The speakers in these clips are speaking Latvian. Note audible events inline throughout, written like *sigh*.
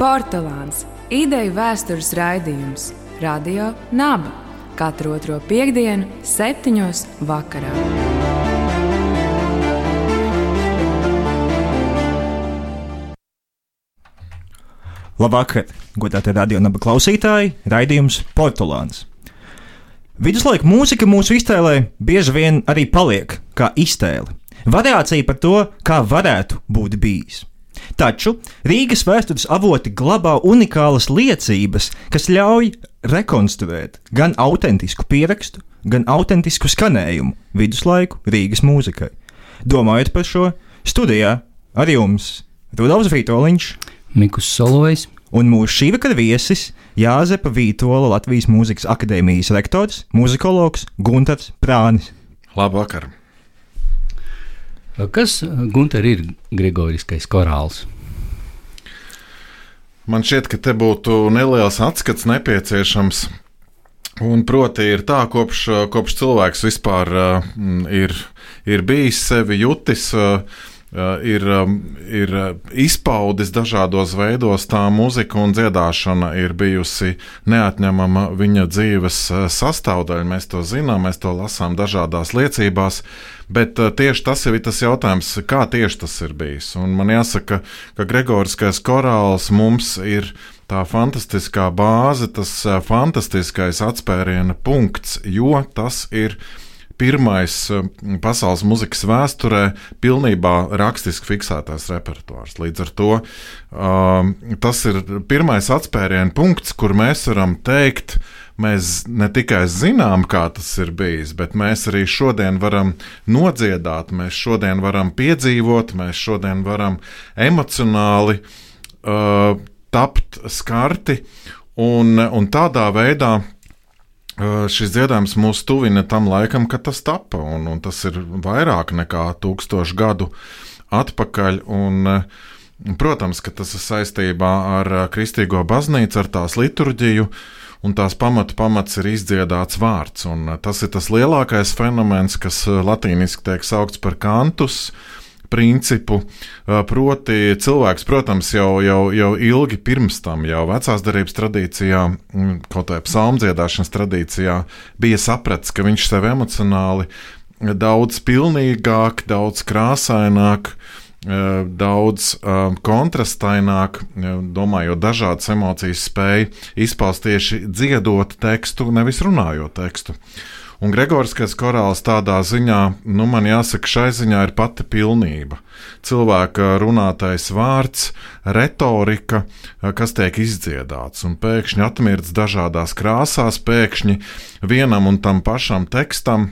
Portugāns - ideju vēstures raidījums Radio Naba katru otro piekdienu, septiņos vakarā. Labvakar, godātie radio naba klausītāji, raidījums Portugāns. Viduslaika mūzika mūsu iztēlē bieži vien arī paliek kā iztēle. Variācija par to, kā varētu būt bijis. Taču Rīgas vēstures avoti glabā unikālas liecības, kas ļauj rekonstruēt gan autentisku pierakstu, gan autentisku skanējumu viduslaiku Rīgas mūzikai. Domājot par šo, studijā ar jums Rudolf Vitoļņš, Mikus Solojs un mūsu šī vakara viesis Jāzepa Vītola Latvijas Mūzikas akadēmijas rektors, muzikologs Gunārs Prānis. Labvakar! Kas Gunter ir Gregoriskais korāls? Man šķiet, ka te būtu neliels atskats nepieciešams. Un proti, ir tā, kopš, kopš cilvēks vispār uh, ir, ir bijis sevi jutis, uh, ir, ir izpaudis dažādos veidos, tā mūzika un dziedāšana ir bijusi neatņemama viņa dzīves sastāvdaļa. Mēs to zinām, mēs to lasām dažādās liecībās. Bet tieši tas ir tas jautājums, kā tieši tas ir bijis. Un man jāsaka, ka Gregoriskais korāls mums ir tā fantastiskā bāze, tas fantastiskais atspēriena punkts, jo tas ir pirmais pasaules muzikas vēsturē pilnībā rakstiski fiksētais repertuārs. Līdz ar to um, tas ir pirmais atspēriena punkts, kur mēs varam teikt, mēs ne tikai zinām, kā tas ir bijis, bet mēs arī šodien varam nodziedāt, mēs šodien varam piedzīvot, mēs šodien varam emocionāli uh, tapt skarti un, un tādā veidā šis dziedājums mūs tuvina tam laikam, kad tas tapa, un, un tas ir vairāk nekā tūkstošu gadu atpakaļ. Un, protams, ka tas ir saistībā ar Kristīgo baznīcu, ar tās liturģiju, un tās pamatu pamats ir izdziedāts vārds. Tas ir tas lielākais fenomens, kas latīniski tiek saukts par kantus, principu. Proti, cilvēks, protams, jau, jau, jau ilgi pirms tam, jau vecās darbības tradīcijā, kaut vai psalmdziedāšanas tradīcijā, bija sapratis, ka viņš sev emocionāli daudz pilnīgāk, daudz krāsaināk. Daudz kontrastaināk, domājot, dažādas emocijas spēja izpaust tieši dziedot tekstu, nevis runājot tekstu. Un Gregoriskais korāls tādā ziņā, nu, man jāsaka, šai ziņā ir pati pilnība. Cilvēka runātais vārds, retorika, kas tiek izdziedāts, un pēkšņi atmirts dažādās krāsās, pēkšņi vienam un tam pašam tekstam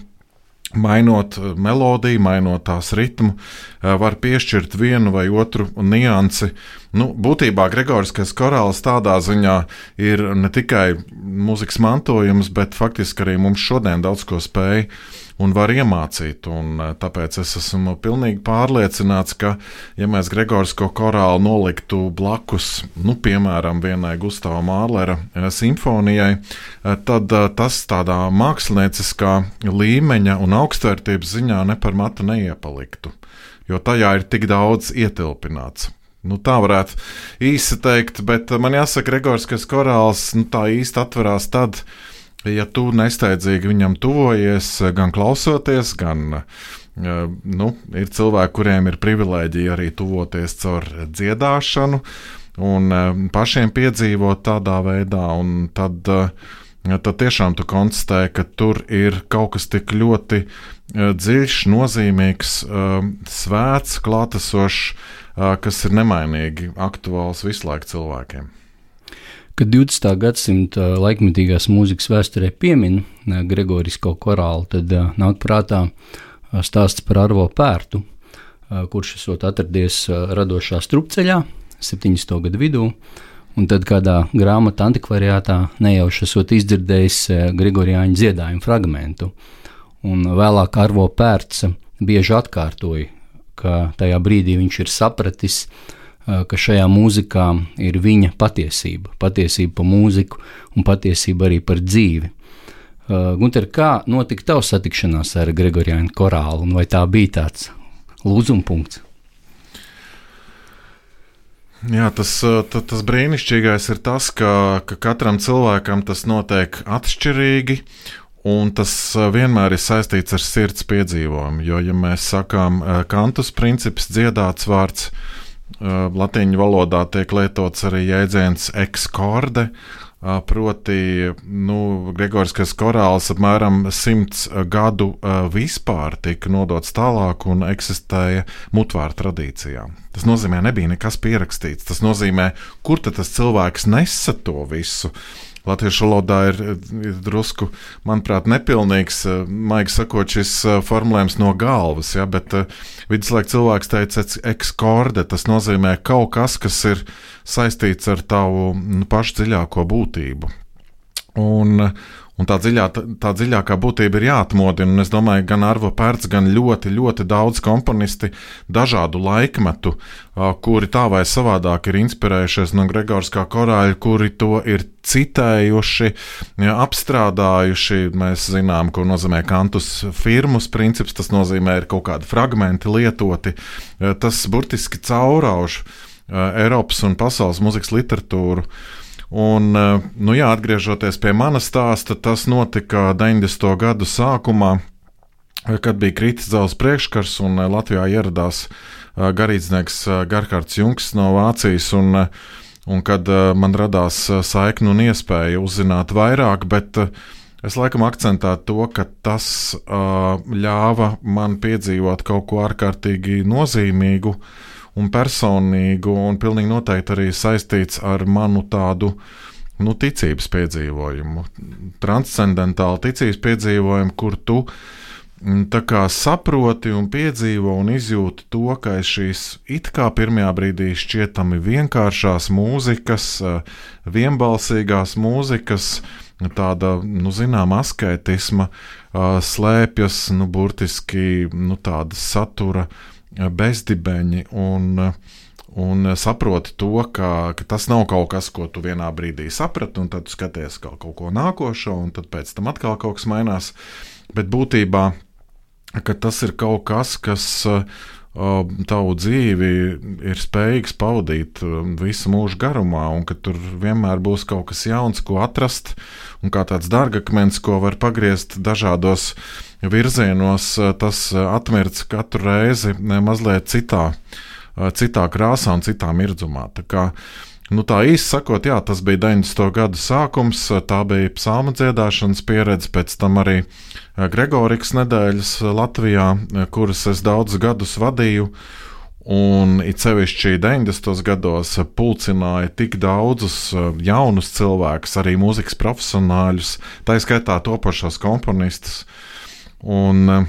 mainot melodiju, mainot tās ritmu, var piešķirt vienu vai otru niansi. Nu, būtībā Gregoriskais korāls tādā ziņā ir ne tikai mūzikas mantojums, bet faktiski arī mums šodien daudz ko spēj un var iemācīt. Un tāpēc es esmu pilnīgi pārliecināts, ka, ja mēs Gregorisko korālu noliktu blakus, nu, piemēram, vienai Gustavā Mārlera simfonijai, tad tas tādā mākslinieckā līmeņa un augstvērtības ziņā ne par matu neiepaliktu. Jo tajā ir tik daudz ietilpināts. Nu, tā varētu īsi teikt, bet man jāsaka, Gregors, ka korāls nu, tā īsti atverās tad, ja tu nesteidzīgi viņam tuvojies, gan klausoties, gan nu, ir cilvēki, kuriem ir privilēģija arī tuvoties caur dziedāšanu un pašiem piedzīvot tādā veidā. Tad, tad tiešām tu konstatē, ka tur ir kaut kas tik ļoti dziļš, nozīmīgs, svēts, klātesošs kas ir nemainīgi aktuāls visu laiku cilvēkiem. Kad 20. gadsimta laikmetīgās mūzikas vēsturē piemin Gregorisko korālu, tad nāk prātā stāsts par Arvo Pērtu, kurš esot atradies radošā strupceļā 70. gadu vidū, un tad kādā grāmatā antikvariātā nejauši esot izdzirdējis Gregoriāņu dziedājumu fragmentu, un vēlāk Arvo Pērts bieži atkārtoja ka tajā brīdī viņš ir sapratis, ka šajā mūzikā ir viņa patiesība, patiesība par mūziku un patiesība arī par dzīvi. Uh, Gunter, kā notika tava satikšanās ar Gregoriānu korālu, un vai tā bija tāds lūzuma punkts? Jā, tas, tas, tas brīnišķīgais ir tas, ka, ka katram cilvēkam tas notiek atšķirīgi, un tas vienmēr ir saistīts ar sirds piedzīvojumu. Jo, ja mēs sakām, kantus princips, dziedāts vārds, latīņu valodā tiek lietots arī jēdziens ekskorde, Proti, nu, Gregoriskais korāls apmēram simts gadu vispār tika nodots tālāk un eksistēja mutvāra tradīcijā. Tas nozīmē, nebija nekas pierakstīts. Tas nozīmē, kur tas cilvēks nesa to visu. Latviešu valodā ir, ir drusku, manuprāt, nepilnīgs, maigi sakot, šis formulējums no galvas, ja, bet viduslaika cilvēks teica, ekskorde, tas nozīmē kaut kas, kas ir saistīts ar tavu nu, pašu dziļāko būtību. Un, Un tā, dziļā, tā dziļākā būtība ir jāatmodina. Es domāju, gan Arvo Pērts, gan ļoti, ļoti daudz komponisti dažādu laikmetu, kuri tā vai savādāk ir inspirējušies no Gregorskā korāļa, kuri to ir citējuši, ja, apstrādājuši. Mēs zinām, ko nozīmē kantus firmus princips, tas nozīmē, ir kaut kādi fragmenti lietoti. Tas burtiski caurauž Eiropas un pasaules muzikas literatūru. Un, eh, nu jā, atgriežoties pie manas stāsta, tas notika 90. gadu sākumā, kad bija kritis dzelzs priekškars un eh, Latvijā ieradās garīdznieks Garkārds Junks no Vācijas. Un, un kad man radās saikne un iespēja uzzināt vairāk, bet es laikam akcentētu to, ka tas ļāva man piedzīvot kaut ko ārkārtīgi nozīmīgu un personīgu, un pilnīgi noteikti arī saistīts ar manu tādu nu, ticības piedzīvojumu, transcendentālu ticības piedzīvojumu, kur tu mm, saproti un piedzīvo un izjūti to, ka šīs it kā pirmajā brīdī šķietami vienkāršās mūzikas, eh, vienbalsīgās mūzikas, tāda, nu, zināmā asketisma eh, slēpjas, nu, burtiski, nu, tāda satura bezdibeņi un, un saproti to, ka, ka tas nav kaut kas, ko tu vienā brīdī saprati, un tad skaties kaut, kaut ko nākošo, un tad pēc tam atkal kaut kas mainās. Bet būtībā tas ir kaut kas, kas tavu dzīvi ir spējīgs pavadīt visu mūžu garumā, un ka tur vienmēr būs kaut kas jauns, ko atrast, un kā tāds dārgakmens, ko var pagriezt dažādos virzienos tas atmirts katru reizi mazliet citā, citā krāsā un citā mirdzumā. Tā kā, Nu, tā īsi sakot, jā, tas bija 90. gada sākums, tā bija psalma dziedāšanas pieredze, pēc tam arī Gregorikas nedēļas Latvijā, kuras es daudzus gadus vadīju. Un it sevišķi 90. gados pulcināja tik daudzus jaunus cilvēkus, arī mūzikas profesionāļus, tā izskaitā topošos komponistus, Un, eh,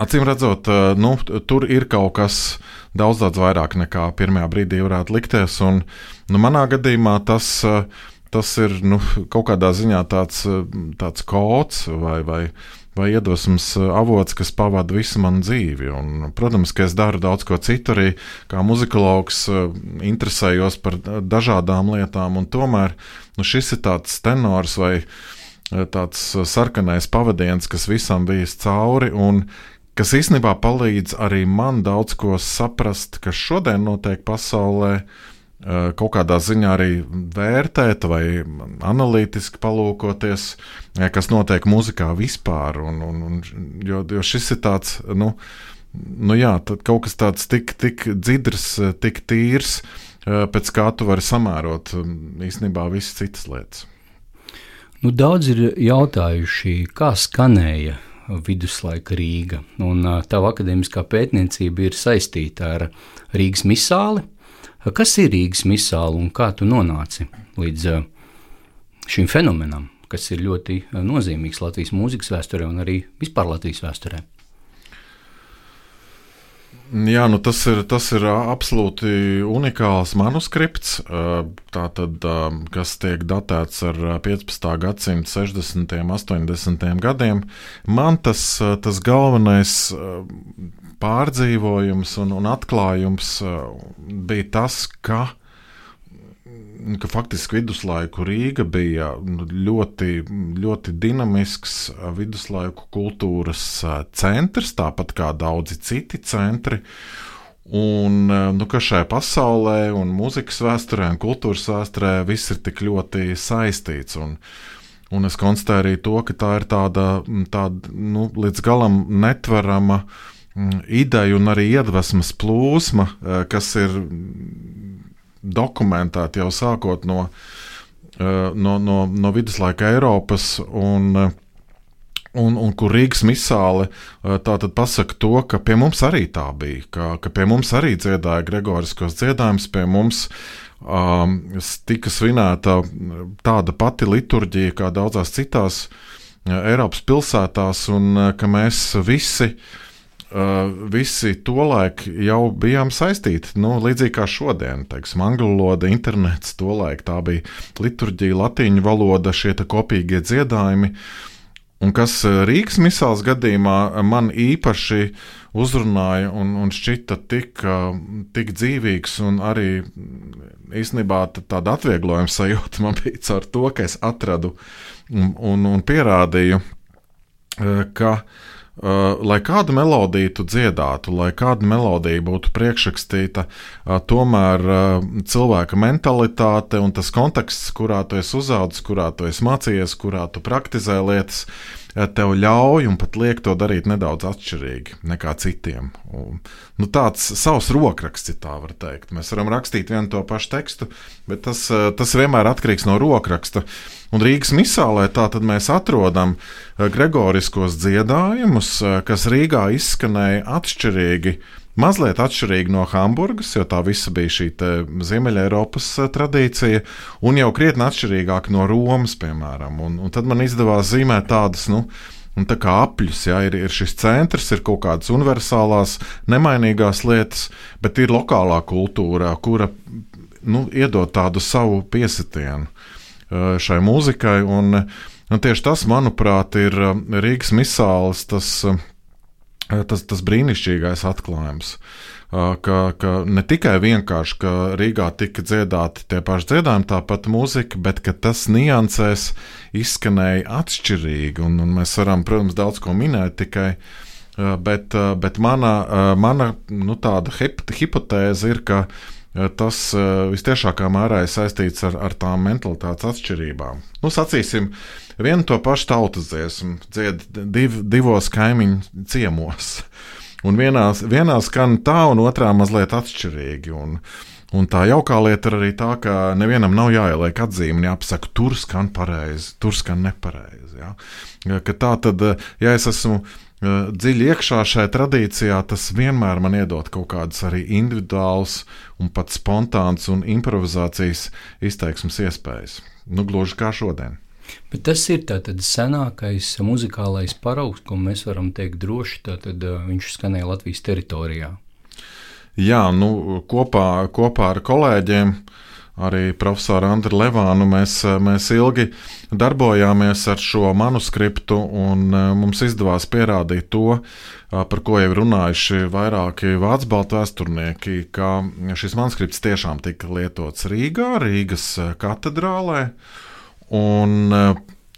acīm redzot, eh, nu, tur ir kaut kas daudz, daudz vairāk nekā pirmajā brīdī varētu likties. Un, nu, manā gadījumā tas, eh, tas ir nu, kaut kādā ziņā tāds, tāds kods vai, vai, vai iedvesmas avots, kas pavada visu manu dzīvi. Un, protams, ka es daru daudz ko citu arī, kā muzikologs, interesējos par dažādām lietām, un tomēr nu, šis ir tāds tenors vai tāds sarkanais pavadiens, kas visam bijis cauri, un kas īstenībā palīdz arī man daudz ko saprast, kas šodien notiek pasaulē, kaut kādā ziņā arī vērtēt vai analītiski palūkoties, kas notiek muzikā vispār. Un, un, un, jo, jo šis ir tāds, nu, nu jā, kaut kas tāds tik, tik dzidrs, tik tīrs, pēc kā tu vari samērot īstenībā visas citas lietas. Nu, daudz ir jautājuši, kā skanēja viduslaika Rīga. Un tava akadēmiskā pētniecība ir saistīta ar Rīgas misāli. Kas ir Rīgas misāli un kā tu nonāci līdz šim fenomenam, kas ir ļoti nozīmīgs Latvijas mūzikas vēsturē un arī vispār Latvijas vēsturē? Jā, nu tas, ir, tas ir absolūti unikāls manuskripts, tātad, kas tiek datēts ar 15. gadsimta 60. un 80. gadiem. Man tas, tas galvenais pārdzīvojums un, un atklājums bija tas, ka ka faktiski viduslaiku Rīga bija ļoti, ļoti dinamisks viduslaiku kultūras centrs, tāpat kā daudzi citi centri. Un nu, ka šajā pasaulē, un mūzikas vēsturē, un kultūras vēsturē viss ir tik ļoti saistīts. Un, un es konstatēju arī to, ka tā ir tāda, tāda nu, līdz galam netverama ideja un arī iedvesmas plūsma, kas ir dokumentēti jau sākot no, eh, no, no, no viduslaika Eiropas. Un, eh, Un, un kur Rīgas misāle eh, tā tad pasaka to, ka pie mums arī tā bija, ka, ka pie mums arī dziedāja Gregoriskos dziedājumus, pie mums um, tika svinēta tāda pati liturģija kā daudzās citās Eiropas pilsētās, un ka mēs visi Uh, visi tolaik jau bijām saistīti. Nu, līdzīgi kā šodien, teiksim, angļu valoda, internets, tolaik tā bija liturģija, latīņu valoda, šie kopīgie dziedājumi. Un kas uh, Rīgas misāls gadījumā man īpaši uzrunāja un, un šķita tik, uh, tik dzīvīgs, un arī īstenībā tāda atvieglojuma sajūta man bija caur to, ka es atradu un, un, un pierādīju, ka Uh, lai kādu melodiju tu dziedātu, lai kāda melodija būtu priekšrakstīta, uh, tomēr uh, cilvēka mentalitāte un tas konteksts, kurā tu esi uzaugusi, kurā tu esi mācījies, kurā tu praktizē lietas, tev ļauj un pat liek to darīt nedaudz atšķirīgi nekā citiem. Un, nu, tāds savs rokraksts, tā var teikt. Mēs varam rakstīt vienu to pašu tekstu, bet tas, tas vienmēr atkarīgs no rokraksta. Un Rīgas misālē tātad mēs atrodam gregoriskos dziedājumus, kas Rīgā izskanēja atšķirīgi Mazliet atšķirīgi no Hamburgas, jo tā visa bija šī Ziemeļ-Eiropas eh, tradīcija, un jau krietni atšķirīgāk no Romas, piemēram. Un, un tad man izdevās zīmēt tādas, nu, Un tā kā apļus, ja ir, ir šis centrs, ir kaut kādas universālās, nemainīgās lietas, bet ir lokālā kultūra, kura nu, iedod tādu savu piesitienu eh, šai mūzikai. Un, un tieši tas, manuprāt, ir eh, Rīgas misāls, tas Eh, tas, tas brīnišķīgais atklājums. Eh, ka, ka ne tikai vienkārši, ka Rīgā tika dziedāti tie paši dziedājumi, tāpat mūzika, bet ka tas niansēs izskanēja atšķirīgi. Un, un mēs varam, protams, daudz ko minēt, tikai, eh, bet, bet mana, mana nu, tāda hipotēze ir, ka tas visciešākā mērā ir saistīts ar, ar tām mentalitātes atšķirībām. Nu, sacīsim, vienu to pašu tautas dziesmu dzied div, divos kaimiņu ciemos. *laughs* Un vienā, vienā skan tā, un otrā mazliet atšķirīgi. Un, un tā jaukā lieta ir arī tā, ka nevienam nav jāieliek atzīme, jāpasaka, tur skan pareizi, tur skan nepareizi. Ja? Ka tā tad, ja es esmu dziļi iekšā šajā tradīcijā, tas vienmēr man iedod kaut kādas arī individuālas, un pat spontānas un improvizācijas izteiksmes iespējas. Nu, gluži kā šodien. Bet tas ir tāds senākais muzikālais paraugs, ko mēs varam teikt droši. Tātad viņš skanēja Latvijas teritorijā. Jā, nu, kopā, kopā ar kolēģiem, arī profesoru Andriu Levānu, mēs, mēs ilgi darbojāmies ar šo manuskriptu, un mums izdevās pierādīt to, par ko jau runājuši vairāki vācu baltu vēsturnieki, ka šis manuskripts tiešām tika lietots Rīgā, Rīgas katedrālē. Un, eh,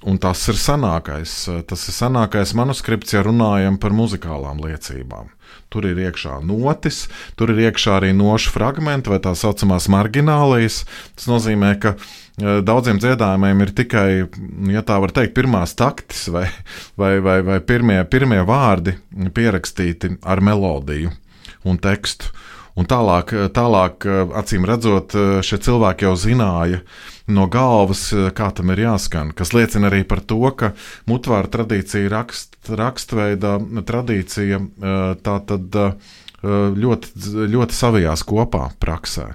un tas ir senākais, eh, tas ir senākais manuskripts, ja runājam par muzikālām liecībām. Tur ir iekšā notis, tur ir iekšā arī nošu fragmenti vai tā saucamās marginālijas. Tas nozīmē, ka eh, daudziem dziedājumiem ir tikai, ja tā var teikt, pirmās taktis vai, vai, vai, vai pirmie, pirmie vārdi pierakstīti ar melodiju un tekstu. Un tālāk, tālāk, acīm redzot, šie cilvēki jau zināja no galvas, kā tam ir jāskan, kas liecina arī par to, ka mutvāra tradīcija, rakst, rakstveida tradīcija tā tad ļoti, ļoti savijās kopā praksē.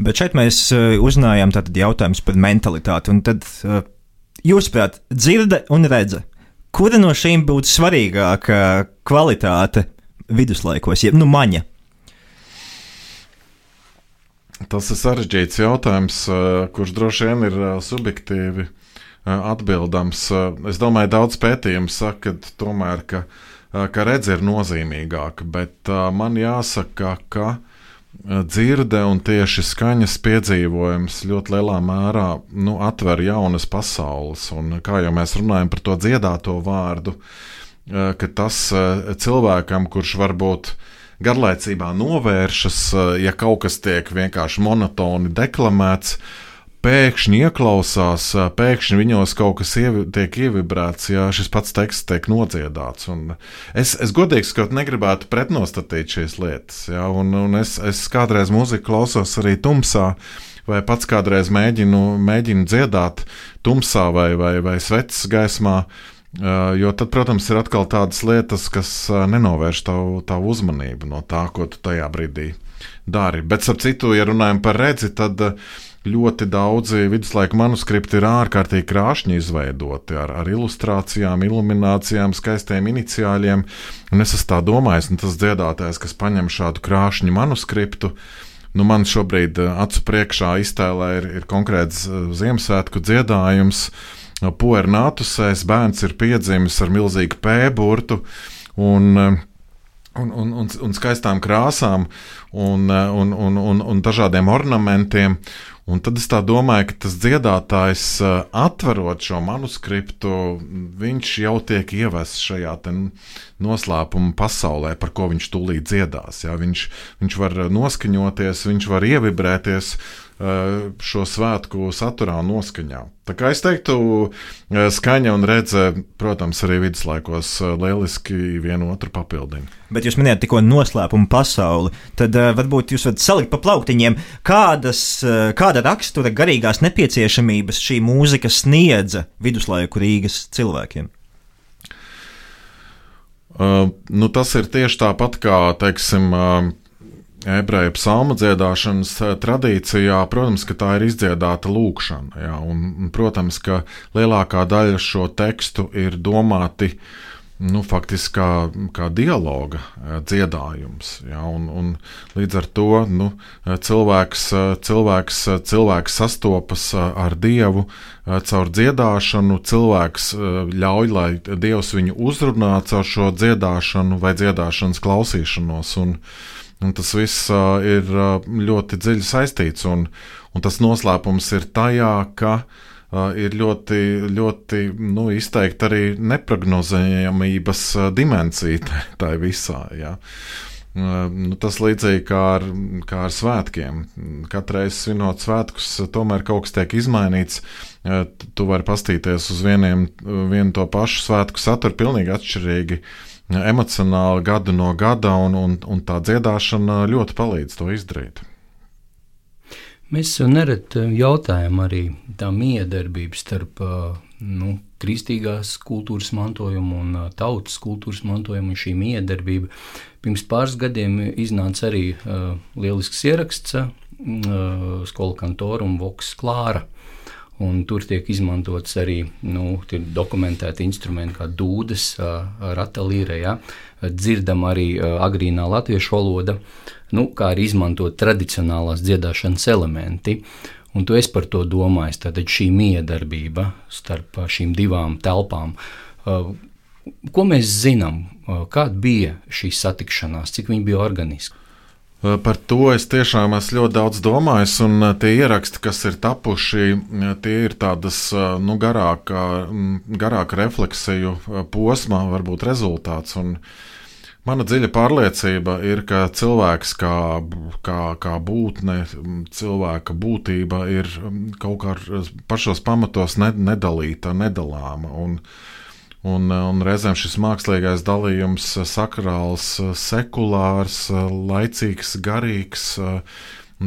Bet šeit mēs uzzinājām jautājumus par mentalitāti. Tad, jūsuprāt, dzirde un redze, kura no šīm būtu svarīgāka kvalitāte viduslaikos, jeb nu maņa? Tas ir sarežģīts jautājums, kurš droši vien ir subjektīvi atbildams. Es domāju, daudz pētījumu saka, ka tomēr, ka, ka redze ir nozīmīgāka, bet man jāsaka, ka dzirde un tieši skaņas piedzīvojums ļoti lielā mērā nu, atver jaunas pasaules. Un, kā jau mēs runājam par to dziedāto vārdu, ka tas cilvēkam, kurš varbūt garlaicībā novēršas, ja kaut kas tiek vienkārši monotoni deklamēts, pēkšņi ieklausās, pēkšņi viņos kaut kas ievi, tiek ievibrēts, ja šis pats teksts tiek nodziedāts. Un es, es godīgi sakot, negribētu pretnostatīt šīs lietas. Ja, un, un es, es kādreiz mūziku klausos arī tumsā. Vai pats kādreiz mēģinu, mēģinu dziedāt tumsā vai, vai, vai sveces gaismā, jo tad, protams, ir atkal tādas lietas, kas nenovērš tavu, tavu uzmanību no tā, ko tu tajā brīdī dari. Bet, ap citu, ja runājam par redzi, tad uh, ļoti daudzi viduslaika manuskripti ir ārkārtīgi krāšņi izveidoti ar, ar ilustrācijām, iluminācijām, skaistiem iniciāļiem. Un es tā domājis, un tas dziedātājs, kas paņem šādu krāšņu manuskriptu, nu man šobrīd acu priekšā iztēlē ir, ir konkrēts Ziemassvētku dziedājums. Puernātusēs bērns ir piedzimis ar milzīgu pēburtu, un eh, un, un, un, un skaistām krāsām un, un, un, un, un dažādiem ornamentiem. Un tad es domāju, ka tas dziedātājs, eh, atverot šo manuskriptu, viņš jau tiek ievests šajā noslēpuma pasaulē, par ko viņš tūlīt dziedās. Ja? Viņš, viņš var noskaņoties, viņš var ievibrēties šo svētku saturā un noskaņā. Tā kā es teiktu, eh, skaņa un redze, protams, arī viduslaikos eh, lieliski vienu otru papildina. Bet jūs minējāt tikko noslēpumu pasauli, tad varbūt jūs varat salikt pa plauktiņiem, kādas, kāda rakstura garīgās nepieciešamības šī mūzika sniedza viduslaiku Rīgas cilvēkiem. Uh, nu, tas ir tieši tāpat kā, teiksim, uh, ebreju psalmu dziedāšanas eh, tradīcijā, protams, ka tā ir izdziedāta lūkšana. Jā, un, protams, ka lielākā daļa šo tekstu ir domāti nu, faktiski kā, kā dialoga eh, dziedājums. Jā, un, un līdz ar to nu, cilvēks, cilvēks, cilvēks sastopas ar Dievu caur dziedāšanu. Cilvēks ļauj, lai Dievs viņu uzrunā caur šo dziedāšanu vai dziedāšanas klausīšanos. Un, Un tas viss uh, ir uh, ļoti dziļi saistīts, un, un tas noslēpums ir tajā, ka uh, ir ļoti, ļoti nu, izteikti arī neprognozējamības uh, dimensija *laughs* tajā visā. Ja. Nu, tas līdzīgi kā ar, kā ar svētkiem. Katru reizi svinot svētkus, tomēr kaut kas tiek izmainīts. Tu vari pastīties uz vieniem, vienu to pašu svētku saturu, pilnīgi atšķirīgi uh, emocionāli gadu no gada, un, un, un tā dziedāšana ļoti palīdz to izdarīt. Mēs nereti jautājam arī tā miedarbība starp nu, kristīgās kultūras mantojumu un tautas kultūras mantojumu un šī miedarbība. Pirms pāris gadiem iznāca arī uh, lielisks ieraksts uh, Skola kantora un Voks Klāra. Uh, Un tur tiek izmantots arī nu, dokumentēti instrumenti, kā dūdes, ratalīre, ja? dzirdam arī agrīnā latviešu valoda, nu, kā arī izmantot tradicionālās dziedāšanas elementi. Un tu esi par to domājis, tad šī miedarbība starp šīm divām telpām. Ko mēs zinām, kāda bija šī satikšanās, cik viņa bija organiska? Eh, par to es tiešām esmu ļoti daudz domājis, un eh, tie ieraksti, kas ir tapuši, eh, tie ir tādas nu, garāka, mm, garāka refleksiju posma, varbūt rezultāts. Un mana dziļa pārliecība ir, ka cilvēks kā, kā, kā būtne, mm, cilvēka būtība ir mm, kaut kā pašos pamatos nedalīta, nedalāma. Un, Un, un reizēm šis mākslīgais dalījums, sakrāls, sekulārs, laicīgs, garīgs,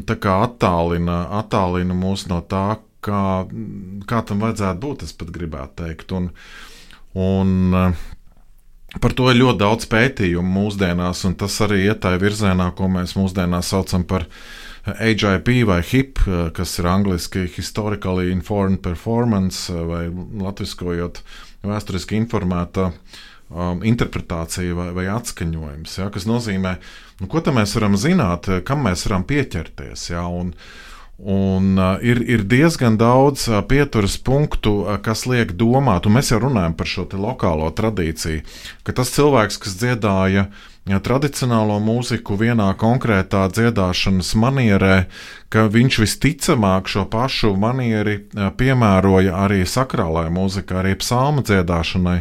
tā kā attālina, attālina mūs no tā, kā, kā tam vajadzētu būt, es pat gribētu teikt. Un, un par to ir ļoti daudz pētījumu mūsdienās, un tas arī iet tajā virzienā, ko mēs mūsdienās saucam par HIP vai HIP, kas ir angliski Historically Informed Performance, vai latviskojot vēsturiski informēta um, interpretācija vai, vai atskaņojums. Ja, kas nozīmē, nu, ko mēs varam zināt, kam mēs varam pieķerties. Ja, un, Un, uh, ir, ir diezgan daudz uh, pieturas punktu, uh, kas liek domāt, un mēs jau runājam par šo lokālo tradīciju, ka tas cilvēks, kas dziedāja ja, tradicionālo mūziku vienā konkrētā dziedāšanas manierē, ka viņš visticamāk šo pašu manieri uh, piemēroja arī sakrālajai mūzikai, arī psalmu dziedāšanai.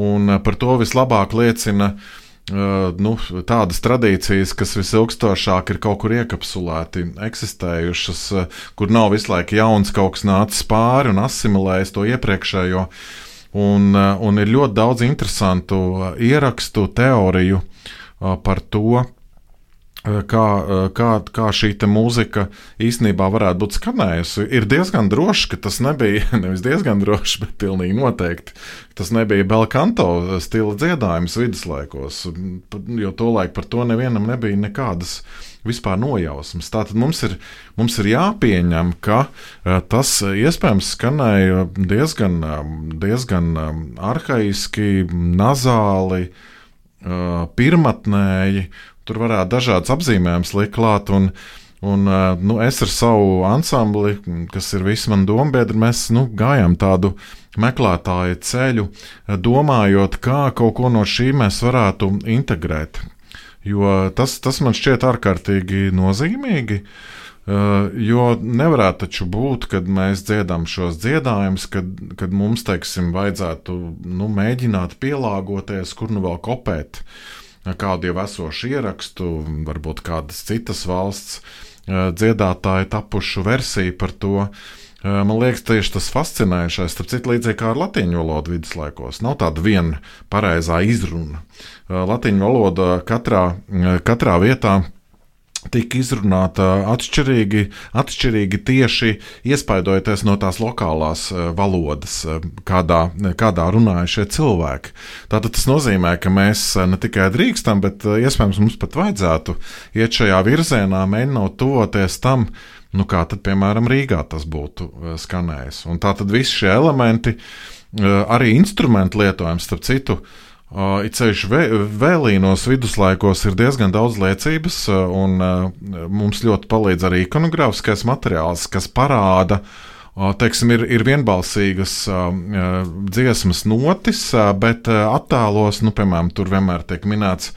Un uh, par to vislabāk liecina uh, nu, tādas tradīcijas, kas visilgstošāk ir kaut kur iekapsulēti, eksistējušas, kur nav visu laiku jauns kaut kas nācis pāri un asimilējis to iepriekšējo. Un, un ir ļoti daudz interesantu ierakstu, teoriju par to, kā, eh, kā, kā šī mūzika īstenībā varētu būt skanējusi. Ir diezgan droši, ka tas nebija *laughs* nevis diezgan droši, bet pilnīgi noteikti. Tas nebija Belkanto stila dziedājums viduslaikos, jo tolaik par to nevienam nebija nekādas vispār nojausmas. Tātad mums ir, mums ir jāpieņem, ka eh, tas iespējams skanēja diezgan, diezgan arhaiski, nazāli, pirmatnēji Tur varētu dažādas apzīmējumus likt klāt. Un, un, nu, es ar savu ansambli, kas ir visi mani dombiedri, mēs nu, gājām tādu meklētāju ceļu, domājot, kā kaut ko no šī mēs varētu integrēt. Jo tas, tas man šķiet ārkārtīgi nozīmīgi. Uh, jo nevarētu taču būt, kad mēs dziedam šos dziedājumus, kad, kad mums, teiksim, vajadzētu nu, mēģināt pielāgoties, kur nu vēl kopēt. Uh, kādu jau esošu ierakstu, varbūt kādas citas valsts dziedātāju tapušu versiju par to. Man liekas, tieši tas fascinējošais, starp citu, līdzīgi kā ar latviešu valodu viduslaikos. Nav tāda viena pareizā izruna. Latviešu valoda katrā, katrā vietā tika izrunāta atšķirīgi, atšķirīgi tieši iespaidojoties no tās lokālās eh, valodas, eh, kādā, kādā runāja šie cilvēki. Tātad tas nozīmē, ka mēs eh, ne tikai drīkstam, bet iespējams mums pat vajadzētu iet šajā virzienā, mēģinot tuvoties tam, nu kā tad, piemēram, Rīgā tas būtu skanējis. Un tā tad visi šie elementi, arī instrumentu lietojums, starp citu, Uh, it ceļš vē, vēlīnos viduslaikos ir diezgan daudz liecības, uh, un uh, mums ļoti palīdz arī ikonogrāfiskais materiāls, kas parāda, uh, teiksim, ir, ir vienbalsīgas uh, uh, dziesmas notis, bet attēlos, nu, piemēram, tur vienmēr tiek minēts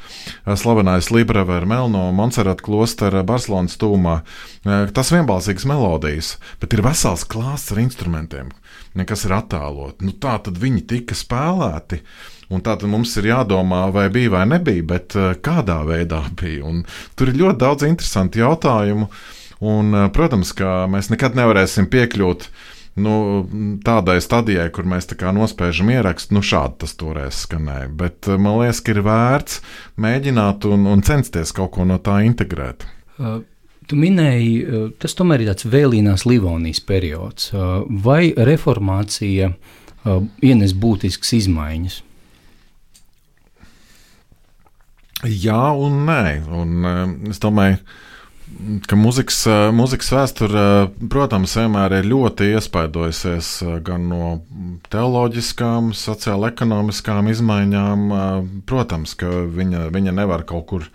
slavenais Librever Melno Monserrat klostera Barcelonas tūmā. Tas vienbalsīgas melodijas, bet ir vesels klāsts ar instrumentiem, kas ir attēloti. Nu, tā tad viņi tika spēlēti. Uh, Un tā tad mums ir jādomā, vai bija vai nebija, bet kādā veidā bija. Un tur ir ļoti daudz interesantu jautājumu. Un, eh, protams, ka mēs nekad nevarēsim piekļūt nu, tādai stadijai, kur mēs nospiežam ierakstu. Nu, šādi tas toreiz skanēja. Bet eh, man liekas, ka ir vērts mēģināt un, un censties kaut ko no tā integrēt. Uh. Tu minēji, tas tomēr ir tāds vēlīnās Livonijas periods. Vai reformācija ienes būtiskas izmaiņas? Jā, un nē. Un, es domāju, ka muzikas, eh, muzikas vēsture, protams, vienmēr ir ļoti iespaidojusies gan no teoloģiskām, sociāla-ekonomiskām izmaiņām. Protams, ka viņa, viņa nevar kaut kur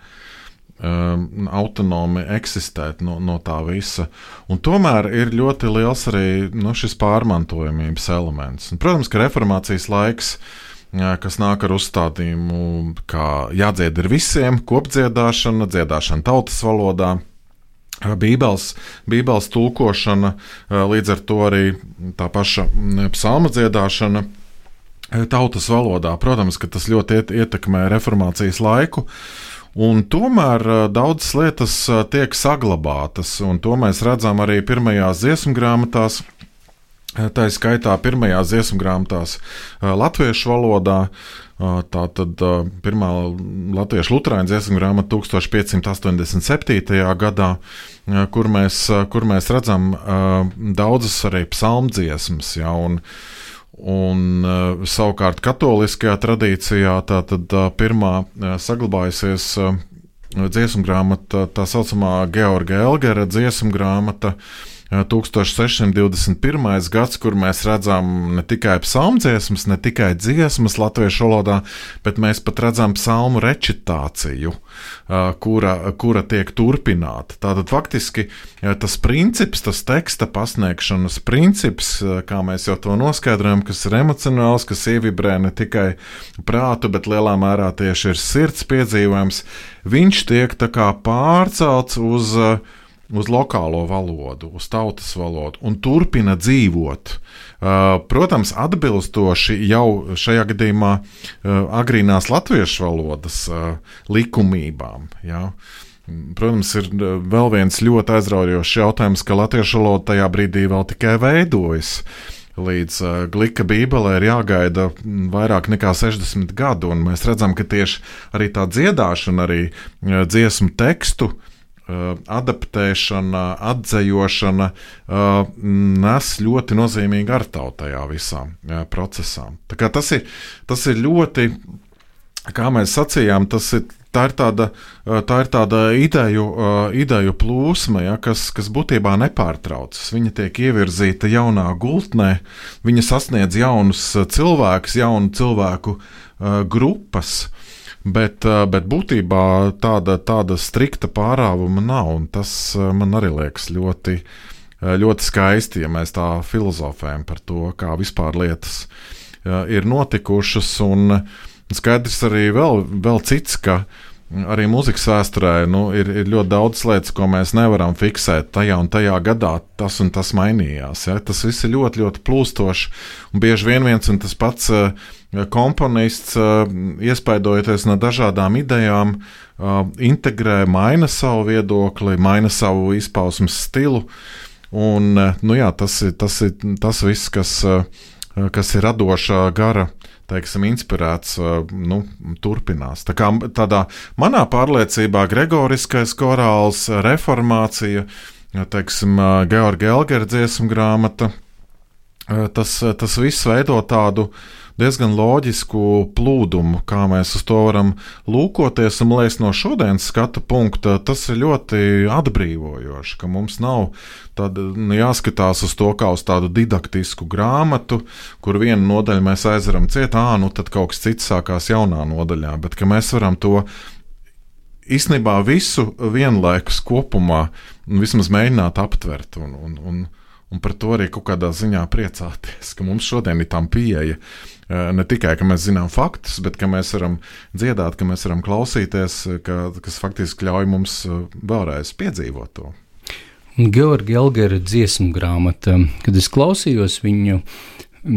autonomi eksistēt no, no tā visa. Un tomēr ir ļoti liels arī nu, šis pārmantojamības elements. Un, protams, ka reformācijas laiks kas nāk ar uzstādījumu, ka jādzied ir visiem, kopdziedāšana, dziedāšana tautas valodā. Bībeles, bībeles tulkošana, līdz ar to arī tā paša psalma dziedāšana tautas valodā. Protams, ka tas ļoti ietekmē reformācijas laiku. Un tomēr daudzas lietas tiek saglabātas, un to mēs redzam arī pirmajās dziesmu grāmatās, Tā ir skaitā pirmajās dziesmu grāmatās latviešu valodā. Tā tad pirmā latviešu luterāņu dziesmu grāmata 1587. gadā, kur mēs, kur mēs redzam daudzas arī psalmdziesmas. Ja, un, Un, savukārt, katoliskajā tradīcijā tā tad pirmā saglabājusies dziesmu grāmata, tā saucamā Georga Elgera dziesmu grāmata, uh, 1621. gads, kur mēs redzam ne tikai psalmdziesmas, ne tikai dziesmas latviešu valodā, bet mēs pat redzam psalmu recitāciju, kura, kura tiek turpināta. Tātad faktiski tas princips, tas teksta pasniegšanas princips, kā mēs jau to noskaidrojam, kas ir emocionāls, kas ievibrē ne tikai prātu, bet lielā mērā tieši ir sirds piedzīvojums, viņš tiek pārcelts uz uh, uz lokālo valodu, uz tautas valodu un turpina dzīvot. Uh, protams, atbilstoši jau šajā gadījumā uh, agrīnās latviešu valodas uh, likumībām. Ja. Protams, ir vēl viens ļoti aizraujošs jautājums, ka latviešu valoda tajā brīdī vēl tikai veidojas. Līdz uh, glīka bībelē ir jāgaida vairāk nekā 60 gadu, un mēs redzam, ka tieši arī tā dziedāšana, arī uh, dziesmu tekstu Uh, adaptēšana, atzējošana uh, nes ļoti nozīmīgi ar tautu tajā visā procesā. Tas ir, tas ir ļoti, kā mēs sacījām, tas ir. Tā ir tāda, tā ir tāda ideju, ideju plūsma, ja, kas, kas būtībā nepārtraucas. Viņa tiek ievirzīta jaunā gultnē, viņa sasniedz jaunus cilvēkus, jaunu cilvēku grupas. Bet, eh, bet būtībā tāda, tāda strikta pārāvuma nav. Tas eh, man arī liekas ļoti, eh, ļoti skaisti, ja mēs tā filozofējam par to, kā vispār lietas ir notikušas. Un skaidrs arī vēl, vēl cits, ka arī mūzikas vēsturē nu, ir, ir ļoti daudz lietas, ko mēs nevaram fiksēt. Tajā un tajā gadā tas un tas mainījās. Ja? Tas viss ir ļoti, ļoti plūstoši. Un bieži vien viens un tas pats uh, komponists, iespaidojoties no dažādām idejām, integrē, maina savu viedokli, maina savu izpausmes stilu. Un, nu jā, tas, ir, tas ir tas viss, kas, kas ir radošā gara. Teiksim, inspirēts, nu, turpinās. Tā kā tādā manā pārliecībā, Gregoriskais korāls, reformācija, teiksim, Georgi Elgera dziesmu grāmata, tas, tas viss veido tādu diezgan loģisku plūdumu, kā mēs uz to varam lūkoties. Un, liekas, no šodienas skatu punkta tas ir ļoti atbrīvojoši, ka mums nav tāda, nu, jāskatās uz to kā uz tādu didaktisku grāmatu, kur vienu nodaļu mēs aizveram cietā, nu tad kaut kas cits sākās jaunā nodaļā, bet ka mēs varam to īstenībā visu vienlaikus kopumā vismaz mēģināt aptvert. Un, un, un, un par to arī kaut kādā ziņā priecāties, ka mums šodien ir tam pieeja. Eh, ne tikai, ka mēs zinām faktus, bet ka mēs varam dziedāt, ka mēs varam klausīties, ka, kas faktiski ļauj mums eh, vēlreiz piedzīvot to. Georgi Elgera dziesmu grāmata, kad es klausījos viņu,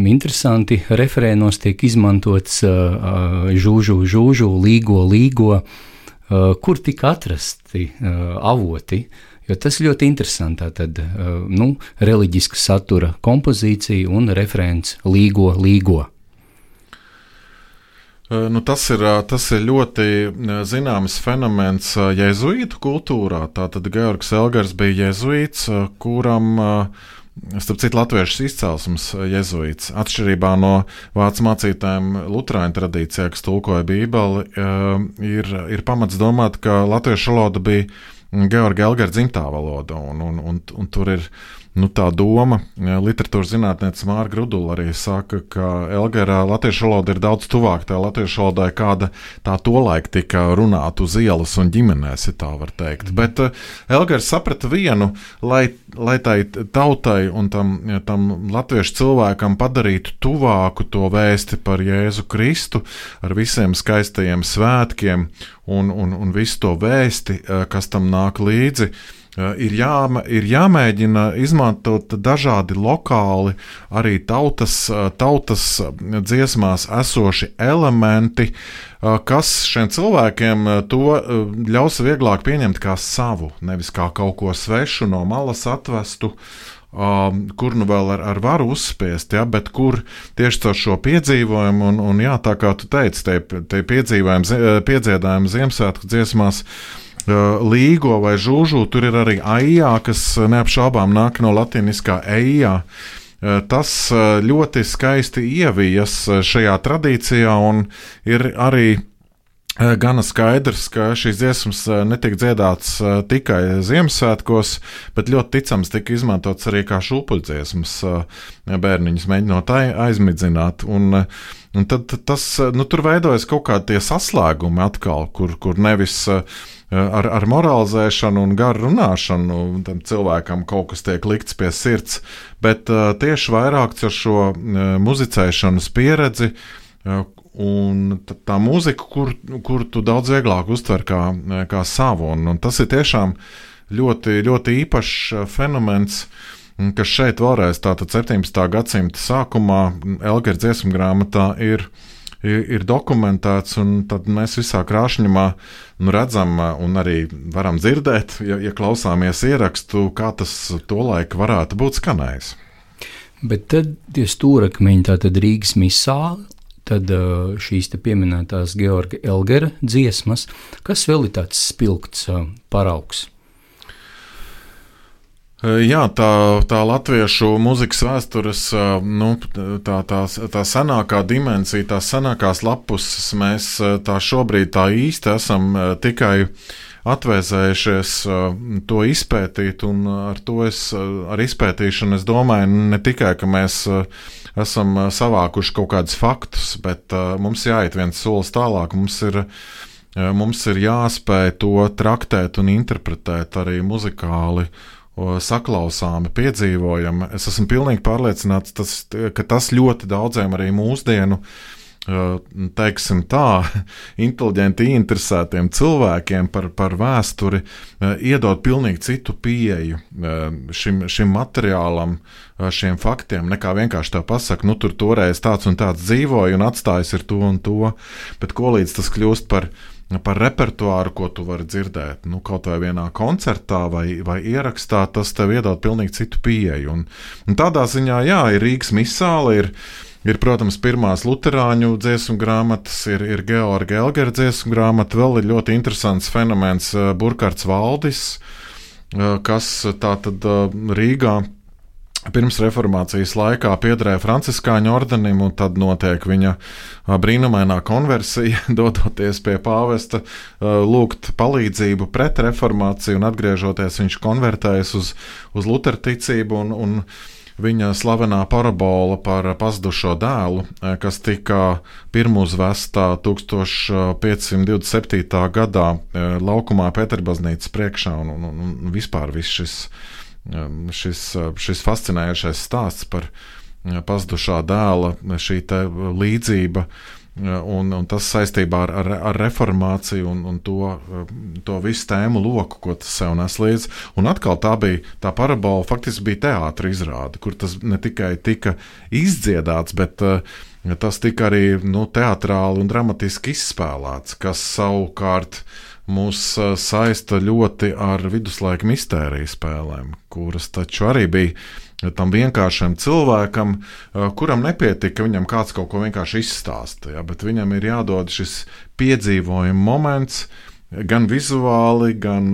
interesanti referēnos tiek izmantots uh, žūžu, žūžu, līgo, līgo, uh, kur tika atrasti uh, avoti. Jo tas ļoti interesanti. Tad uh, nu, reliģiska satura kompozīcija un referents līgo, līgo. Nu, tas, ir, tas ir ļoti zināms fenomens jēzuītu kultūrā. Tātad Georgs Elgars bija jēzuīts, kuram, starp citu, latviešu izcelsmes jēzuīts. Atšķirībā no vācu mācītājiem Lutāņu tradīcijā, kas tulkoja Bībeli, ir, ir pamats domāt, ka latviešu valoda bija Georga Elgara dzimtā valoda, un, un, un, un tur ir nu, tā doma, literatūras zinātnēcis Mārcis Grudula arī saka, ka Elgara latviešu valoda ir daudz tuvāka tā latviešu valodai, kāda tā tolaik tika runāta uz ielas un ģimenēs, ja tā var teikt. Mm. Bet uh, Elgars saprata vienu, lai, lai tai tautai un tam, tam latviešu cilvēkam padarītu tuvāku to vēsti par Jēzu Kristu ar visiem skaistajiem svētkiem un, un, un visu to vēsti, uh, kas tam nāk līdzi ir, jā, ir jāmēģina izmantot dažādi lokāli, arī tautas, tautas dziesmās esoši elementi, kas šiem cilvēkiem to ļaus vieglāk pieņemt kā savu, nevis kā kaut ko svešu no malas atvestu. Um, kur nu vēl ar, ar varu uzspiest, ja, bet kur tieši caur šo piedzīvojumu, un, un jā, tā kā tu teici, tie, tie piedzīvojumi, piedziedājumi Ziemassvētku dziesmās, uh, līgo vai žūžu, tur ir arī aijā, kas neapšaubām nāk no latīniskā eijā. Tas ļoti skaisti ievijas šajā tradīcijā un ir arī Gana skaidrs, ka šīs dziesmas netika dziedātas tikai Ziemassvētkos, bet ļoti ticams tika izmantots arī kā šūpuļdziesmas. Bērniņus mēģinot aizmidzināt. Un, un tad tas, nu, tur veidojas kaut kādi saslēgumi atkal, kur, kur nevis ar, ar moralizēšanu un garu runāšanu tam cilvēkam kaut kas tiek likts pie sirds, bet tieši vairāk ar šo muzicēšanas pieredzi Un tā mūzika, kur, kur tu daudz vieglāk uztver kā, kā savu, un, un tas ir tiešām ļoti, ļoti īpašs uh, fenomens, kas šeit vēlreiz, tātad 17. gadsimta sākumā, Elgara dziesmu grāmatā ir, ir, ir dokumentēts, un tad mēs visā krāšņumā nu, redzam un arī varam dzirdēt, ja, ja klausāmies ierakstu, kā tas tolaik varētu būt skanējis. Bet tad tie stūrakmeņi, tātad Rīgas misāli, tad šīs pieminētās Georga Elgera dziesmas, kas vēl ir tāds spilgts paraugs. Jā, tā, tā latviešu mūzikas vēstures, nu, tā, tā, tā senākā dimensija, tās senākās lapuses, mēs tā šobrīd tā īsti esam tikai atvēsējušies to izpētīt, un ar to es, ar izpētīšanu es domāju ne tikai, ka mēs esam savākuši kaut kādus faktus, bet mums jāiet viens solis tālāk. Mums ir, mums ir jāspēj to traktēt un interpretēt arī muzikāli. Saklausāmi, piedzīvojami. Es esmu pilnīgi pārliecināts, tas, ka tas ļoti daudziem arī mūsdienu teiksim tā, *laughs* inteliģenti interesētiem cilvēkiem par, par vēsturi iedod pilnīgi citu pieeju šim, šim materiālam, šiem faktiem, nekā vienkārši tā pasaka, nu tur toreiz tāds un tāds dzīvoja un atstājis ir to un to, bet ko līdz tas kļūst par par repertuāru, ko tu vari dzirdēt. Nu, kaut vai vienā koncertā vai, vai ierakstā, tas tev iedod pilnīgi citu pieeju. Un, un tādā ziņā, jā, ir Rīgas misāle, ir Ir, protams, pirmās luterāņu dziesmu grāmatas, ir, ir Georga Elgera dziesmu grāmata, vēl ir ļoti interesants fenomens eh, Burkhards Valdis, eh, kas tātad eh, Rīgā pirms reformācijas laikā piederēja Franciskāņu ordenim, un tad notiek viņa brīnumainā konversija, *laughs* dodoties pie pāvesta, lūgt palīdzību pret reformāciju, un atgriežoties viņš konvertējas uz, uz luterticību. Un, un, viņa slavenā parabola par pazudušo dēlu, kas tika pirmuzvestā 1527. gadā laukumā Pēterbaznīcas priekšā, un, un, un vispār viss šis, eh, šis, šis fascinējošais stāsts par pazudušā dēla, šī līdzība Un, un tas saistībā ar, ar, ar reformāciju un, un to, to visu tēmu loku, ko tas sev nes līdzi. Un atkal tā bija tā parabola, faktiski bija teātris izrāde, kur tas ne tikai tika izdziedāts, bet uh, tas tika arī nu, teātrāli un dramatiski izspēlēts, kas savukārt mūs uh, saista ļoti ar viduslaika mistēriju spēlēm, kuras taču arī bija tam vienkāršam cilvēkam, kuram nepietika, ka viņam kāds kaut ko vienkārši izstāsta, ja, bet viņam ir jādod šis piedzīvojuma moments. Gan vizuāli, gan,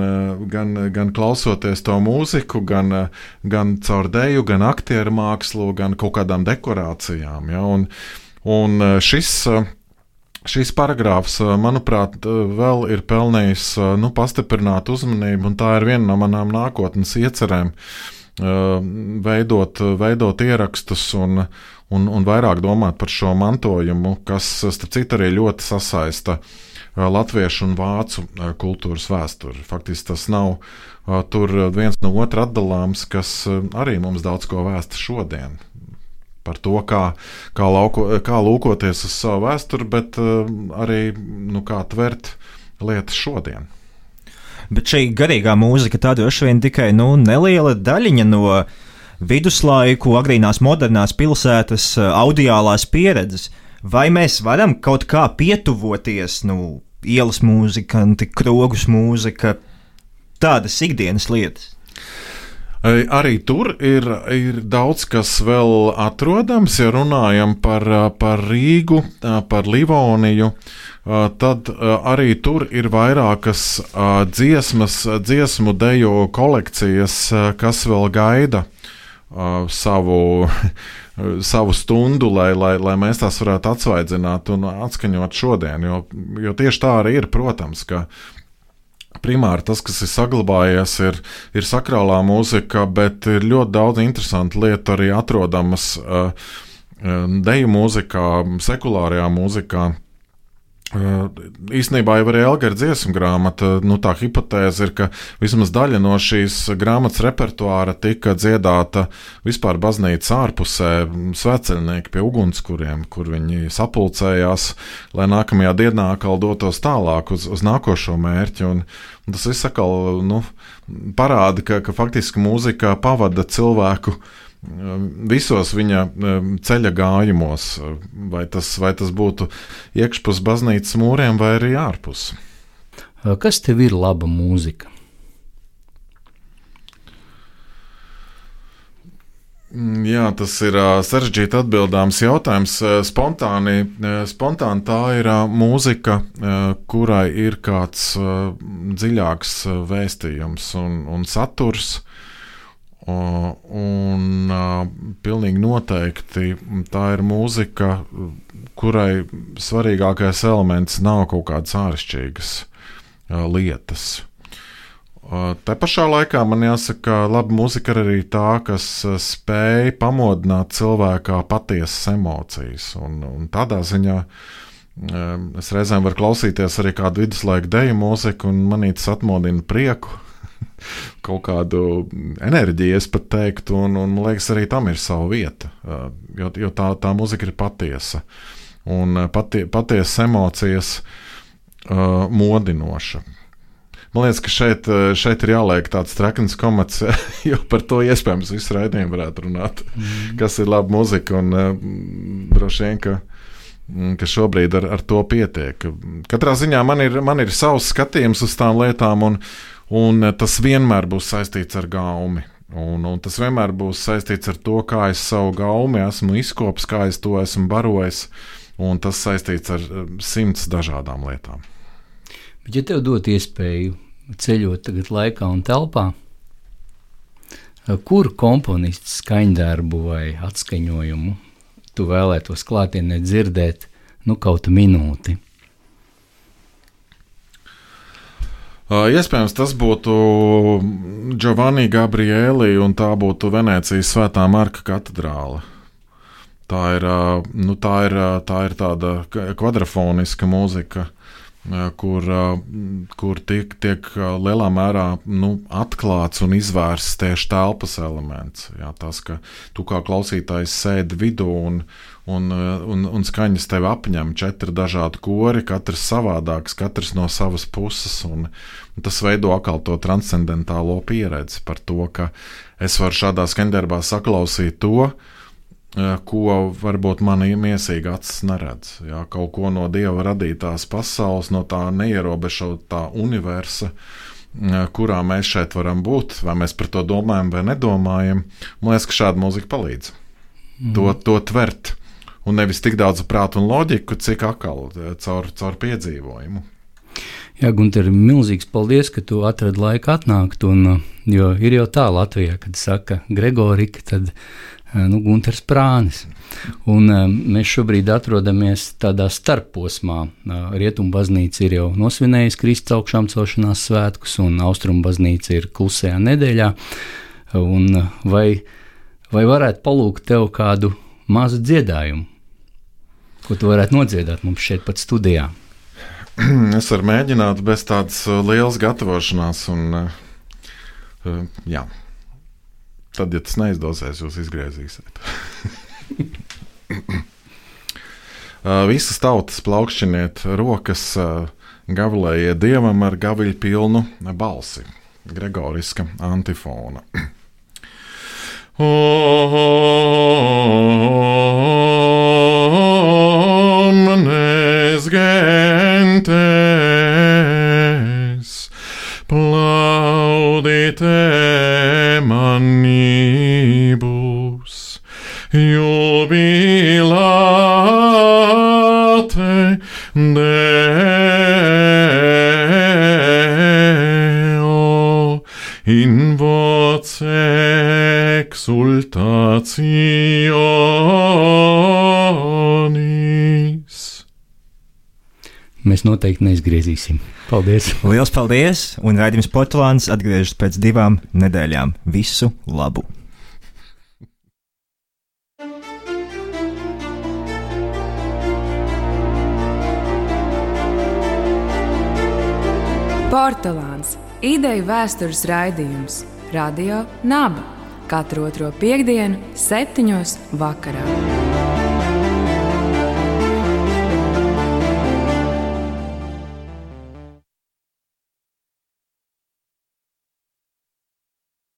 gan, gan klausoties to mūziku, gan, gan caur dēļu, gan aktieru mākslu, gan kaut kādām dekorācijām. Ja? Un, un šis, šis paragrāfs, manuprāt, vēl ir pelnījis nu, pastiprināt uzmanību, un tā ir viena no manām nākotnes iecerēm. Veidot, veidot ierakstus un, un, un vairāk domāt par šo mantojumu, kas, starp citu, arī ļoti sasaista latviešu un vācu kultūras vēsturi. Faktiski tas nav tur viens no otra atdalāms, kas arī mums daudz ko vēsta šodien. Par to, kā, kā, lauko, kā lūkoties uz savu vēsturi, bet arī nu, kā tvert lietas šodien bet šī garīgā mūzika tā droši vien tikai nu, neliela daļiņa no viduslaiku, agrīnās modernās pilsētas eh, audiālās pieredzes. Vai mēs varam kaut kā pietuvoties nu, ielas mūzika, krogus mūzika, tādas ikdienas lietas? Arī tur ir, ir daudz kas vēl atrodams, ja runājam par, par Rīgu, par Livoniju. Tad arī tur ir vairākas dziesmas, dziesmu deju kolekcijas, kas vēl gaida savu, *laughs* savu stundu, lai, lai, lai mēs tās varētu atsvaidzināt un atskaņot šodien. Jo, jo tieši tā arī ir, protams, ka primāri tas, kas ir saglabājies, ir, ir sakrālā mūzika, bet ir ļoti daudz interesantu lietu arī atrodamas uh, deju mūzikā, sekulārajā mūzikā. Īsnībā jau arī Elgara dziesmu grāmata, nu tā hipotēze ir, ka vismaz daļa no šīs grāmatas repertuāra tika dziedāta vispār baznīcas ārpusē, sveceļnieki pie ugunskuriem, kur viņi sapulcējās, lai nākamajā dienā atkal dotos tālāk uz, uz nākošo mērķi. Un, un tas viss atkal nu, parāda, ka, ka faktiski mūzika pavada cilvēku visos viņa ceļa gājumos, vai tas, vai tas būtu iekšpus baznīcas mūriem vai arī ārpus. Kas tev ir laba mūzika? Mm, jā, tas ir sarežģīti atbildāms jautājums. Spontāni, spontāni tā ir mūzika, kurai ir kāds dziļāks vēstījums un, un saturs Un pilnīgi noteikti tā ir mūzika, kurai svarīgākais elements nav kaut kādas āršķirīgas lietas. Tā pašā laikā man jāsaka, laba mūzika ir arī tā, kas spēj pamodināt cilvēkā patiesas emocijas. Un, un tādā ziņā es reizēm varu klausīties arī kādu viduslaiku deju mūziku, un manī tas atmodina prieku kaut kādu enerģiju, es pat teiktu, un, un man liekas, arī tam ir sava vieta, jo, jo tā, tā muzika ir patiesa un patie, patiesas emocijas modinoša. Man liekas, ka šeit, šeit ir jāliek tāds trakns komats, *laughs* jo par to iespējams visu raidījumu varētu runāt. Mm. Kas ir laba muzika un droši vien, ka, ka šobrīd ar, ar to pietiek. Katrā ziņā man ir, man ir savs skatījums uz tām lietām, un, Un eh, tas vienmēr būs saistīts ar gaumi. Un, un tas vienmēr būs saistīts ar to, kā es savu gaumi esmu izkopis, kā es to esmu barojis. Un tas saistīts ar eh, simts dažādām lietām. Bet, ja tev dot iespēju ceļot tagad laikā un telpā, eh, kuru komponistu skaņdarbu vai atskaņojumu tu vēlētos klātienē dzirdēt nu, kaut minūti? Iespējams, tas būtu Giovanni Gabrieli, un tā būtu Venecijas Svētā Marka katedrāle. Tā ir, nu, tā ir, tā ir tāda kvadrafoniska mūzika, kur, kur tiek, tiek lielā mērā nu, atklāts un izvērsts tieši telpas elements. Jā, tas, ka tu kā klausītājs sēdi vidū un, un, un, un skaņas tevi apņem četri dažādi kori, katrs savādāks, katrs no savas puses. Un, un tas veido atkal to transcendentālo pieredzi par to, ka es varu šādā skaņdarbā saklausīt to, eh, ko varbūt manī miesīga acis neredz. Jā, kaut ko no dieva radītās pasaules, no tā neierobežotā universa eh, kurā mēs šeit varam būt, vai mēs par to domājam vai nedomājam. Man liekas, ka šāda mūzika palīdz mm. to, to tvert un nevis tik daudz prātu un loģiku, cik atkal eh, caur, caur piedzīvojumu. Jā, Gunter, milzīgs paldies, ka tu atradi laiku atnākt. Un, eh, jo ir jau tā Latvijā, kad saka Gregorika, tad eh, nu, Gunters Prānis. Un, mēs šobrīd atrodamies tādā starposmā. Rietumu baznīca ir jau nosvinējusi Kristus augšām celšanās svētkus, un Austrumu baznīca ir klusajā nedēļā. Un vai, vai varētu palūgt tev kādu mazu dziedājumu? Ko tu varētu nodziedāt mums šeit pat studijā? *clears throat* Es varu mēģināt bez tādas uh, lielas gatavošanās, un uh, uh, jā. tad, ja tas neizdosies, jūs izgriezīsiet. *clears throat* Visas tautas plaukšķiniet rokas, gavilējiet dievam ar gaviļu pilnu balsi. Gregoriska antifona. Omnes *clears throat* Mēs noteikti neizgriezīsim. Paldies! Lielas paldies! Un raidījums Portugāns atgriežas pēc divām nedēļām. Visu labu! Portugāns - ideju vēstures raidījums Radio Naba katru otro piekdienu, septiņos vakarā.